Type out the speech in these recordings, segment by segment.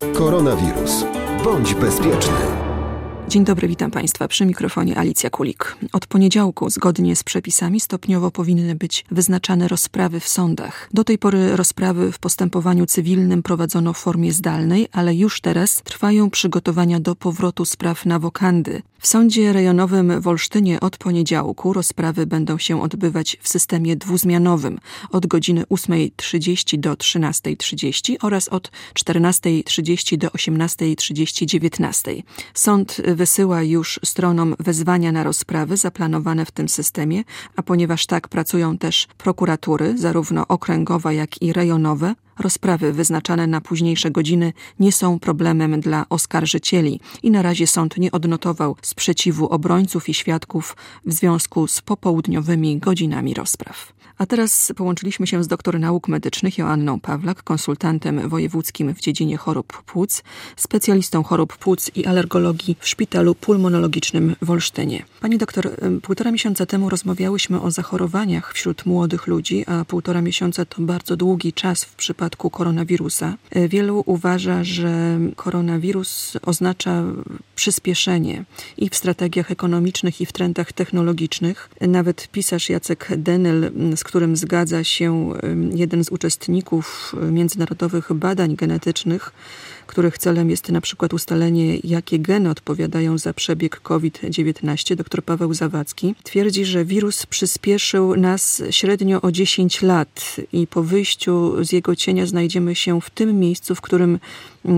Koronawirus. Bądź bezpieczny. Dzień dobry, witam Państwa przy mikrofonie Alicja Kulik. Od poniedziałku, zgodnie z przepisami, stopniowo powinny być wyznaczane rozprawy w sądach. Do tej pory rozprawy w postępowaniu cywilnym prowadzono w formie zdalnej, ale już teraz trwają przygotowania do powrotu spraw na wokandy. W sądzie rejonowym w Olsztynie od poniedziałku rozprawy będą się odbywać w systemie dwuzmianowym od godziny 8.30 do 13.30 oraz od 14.30 do 18.30 19. Sąd wysyła już stronom wezwania na rozprawy zaplanowane w tym systemie, a ponieważ tak pracują też prokuratury, zarówno okręgowa, jak i rejonowe, Rozprawy wyznaczane na późniejsze godziny nie są problemem dla oskarżycieli i na razie sąd nie odnotował sprzeciwu obrońców i świadków w związku z popołudniowymi godzinami rozpraw. A teraz połączyliśmy się z doktor nauk medycznych Joanną Pawlak, konsultantem wojewódzkim w dziedzinie chorób płuc, specjalistą chorób płuc i alergologii w szpitalu pulmonologicznym w Olsztynie. Pani doktor, półtora miesiąca temu rozmawiałyśmy o zachorowaniach wśród młodych ludzi, a półtora miesiąca to bardzo długi czas w przypadku koronawirusa. Wielu uważa, że koronawirus oznacza przyspieszenie i w strategiach ekonomicznych, i w trendach technologicznych. Nawet pisarz Jacek Denyl, z którym zgadza się jeden z uczestników międzynarodowych badań genetycznych, których celem jest na przykład ustalenie, jakie geny odpowiadają za przebieg COVID-19, dr Paweł Zawadzki, twierdzi, że wirus przyspieszył nas średnio o 10 lat i po wyjściu z jego cienia znajdziemy się w tym miejscu, w którym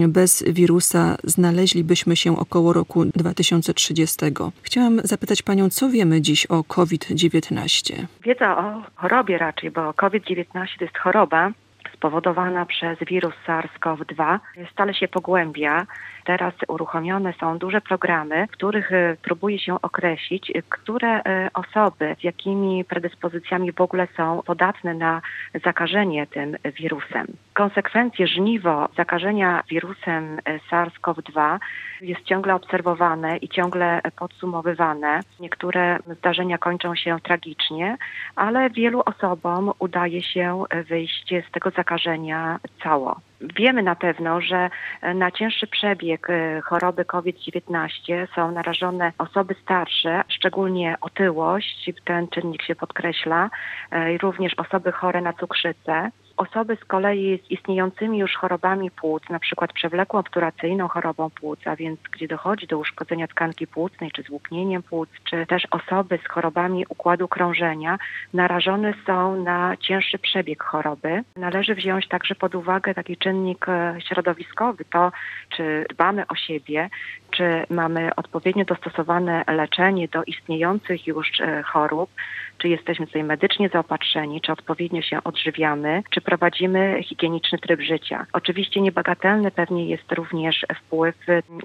bez wirusa znaleźlibyśmy się około roku 2030. Chciałam zapytać Panią, co wiemy dziś o COVID-19? Wiedza o chorobie raczej, bo COVID-19 to jest choroba, spowodowana przez wirus SARS-CoV-2 stale się pogłębia. Teraz uruchomione są duże programy, w których e, próbuje się określić, które e, osoby z jakimi predyspozycjami w ogóle są podatne na zakażenie tym wirusem. Konsekwencje żniwo zakażenia wirusem e, SARS-CoV-2 jest ciągle obserwowane i ciągle podsumowywane. Niektóre zdarzenia kończą się tragicznie, ale wielu osobom udaje się wyjść z tego zakażenia cało. Wiemy na pewno, że na cięższy przebieg e, choroby COVID-19 są narażone osoby starsze, szczególnie otyłość, ten czynnik się podkreśla, e, również osoby chore na cukrzycę. Osoby z kolei z istniejącymi już chorobami płuc, na przykład przewlekłą obturacyjną chorobą płuc, a więc gdzie dochodzi do uszkodzenia tkanki płucnej, czy zwłóknieniem płuc, czy też osoby z chorobami układu krążenia, narażone są na cięższy przebieg choroby. Należy wziąć także pod uwagę taki czynnik e, środowiskowy, to czy dbamy o siebie, czy mamy odpowiednio dostosowane leczenie do istniejących już e, chorób, czy jesteśmy tutaj medycznie zaopatrzeni, czy odpowiednio się odżywiamy, czy prowadzimy higieniczny tryb życia. Oczywiście niebagatelny pewnie jest również wpływ,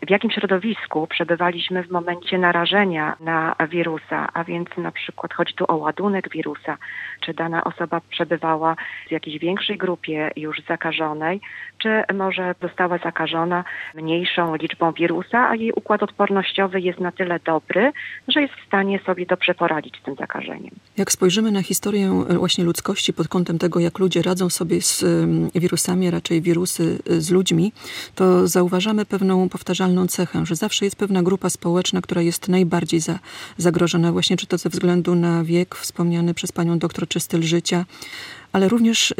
w jakim środowisku przebywaliśmy w momencie narażenia na wirusa, a więc na przykład chodzi tu o ładunek wirusa, czy dana osoba przebywała w jakiejś większej grupie już zakażonej, czy może została zakażona mniejszą liczbą wirusa, a jej układ odpornościowy jest na tyle dobry, że jest w stanie sobie dobrze poradzić z tym zakażeniem. Jak spojrzymy na historię właśnie ludzkości pod kątem tego, jak ludzie radzą sobie z wirusami, raczej wirusy e, z ludźmi, to zauważamy pewną powtarzalną cechę, że zawsze jest pewna grupa społeczna, która jest najbardziej za, zagrożona, właśnie czy to ze względu na wiek wspomniany przez panią doktor, czy styl życia, ale również y,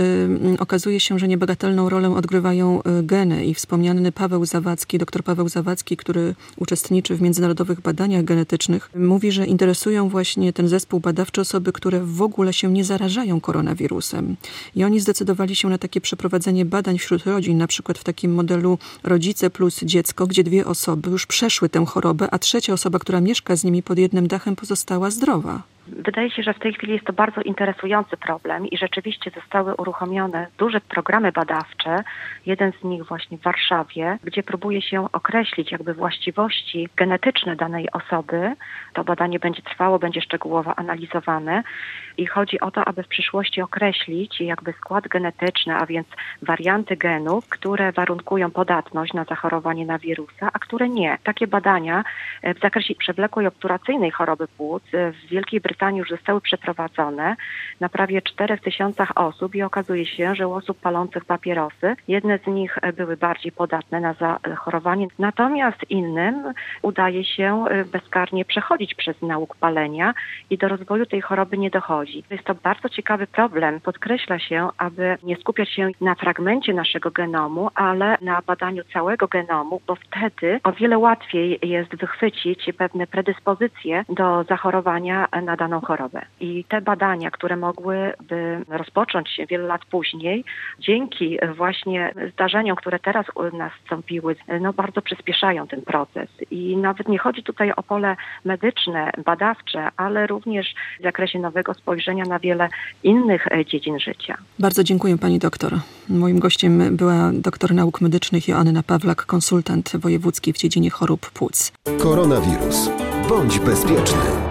okazuje się, że niebagatelną rolę odgrywają y, geny i wspomniany Paweł Zawadzki, dr Paweł Zawadzki, który uczestniczy w międzynarodowych badaniach genetycznych, mówi, że interesują właśnie ten zespół badawczy osoby, które w ogóle się nie zarażają koronawirusem. I oni zdecydowali się na takie przeprowadzenie badań wśród rodzin, na przykład w takim modelu rodzice plus dziecko, gdzie dwie osoby już przeszły tę chorobę, a trzecia osoba, która mieszka z nimi pod jednym dachem, pozostała zdrowa. Wydaje się, że w tej chwili jest to bardzo interesujący problem i rzeczywiście zostały uruchomione duże programy badawcze, jeden z nich właśnie w Warszawie, gdzie próbuje się określić jakby właściwości genetyczne danej osoby. To badanie będzie trwało, będzie szczegółowo analizowane i chodzi o to, aby w przyszłości określić jakby skład genetyczny, a więc warianty genów, które warunkują podatność na zachorowanie na wirusa, a które nie. Takie badania w zakresie przewlekłej obturacyjnej choroby płuc w Wielkiej Brytanii wykorzystanie już zostały przeprowadzone na prawie 4 tysiącach osób i okazuje się, że u osób palących papierosy jedne z nich były bardziej podatne na zachorowanie, natomiast innym udaje się bezkarnie przechodzić przez nauk palenia i do rozwoju tej choroby nie dochodzi. Jest to bardzo ciekawy problem. Podkreśla się, aby nie skupiać się na fragmencie naszego genomu, ale na badaniu całego genomu, bo wtedy o wiele łatwiej jest wychwycić pewne predyspozycje do zachorowania na daną chorobę. I te badania, które mogłyby rozpocząć się wiele lat później, dzięki właśnie zdarzeniom, które teraz nastąpiły, no bardzo przyspieszają ten proces. I nawet nie chodzi tutaj o pole medyczne, badawcze, ale również w zakresie nowego spojrzenia na wiele innych e, dziedzin życia. Bardzo dziękuję pani doktor. Moim gościem była doktor nauk medycznych Joanna Pawlak, konsultant wojewódzki w dziedzinie chorób płuc. Koronawirus. Bądź bezpieczny.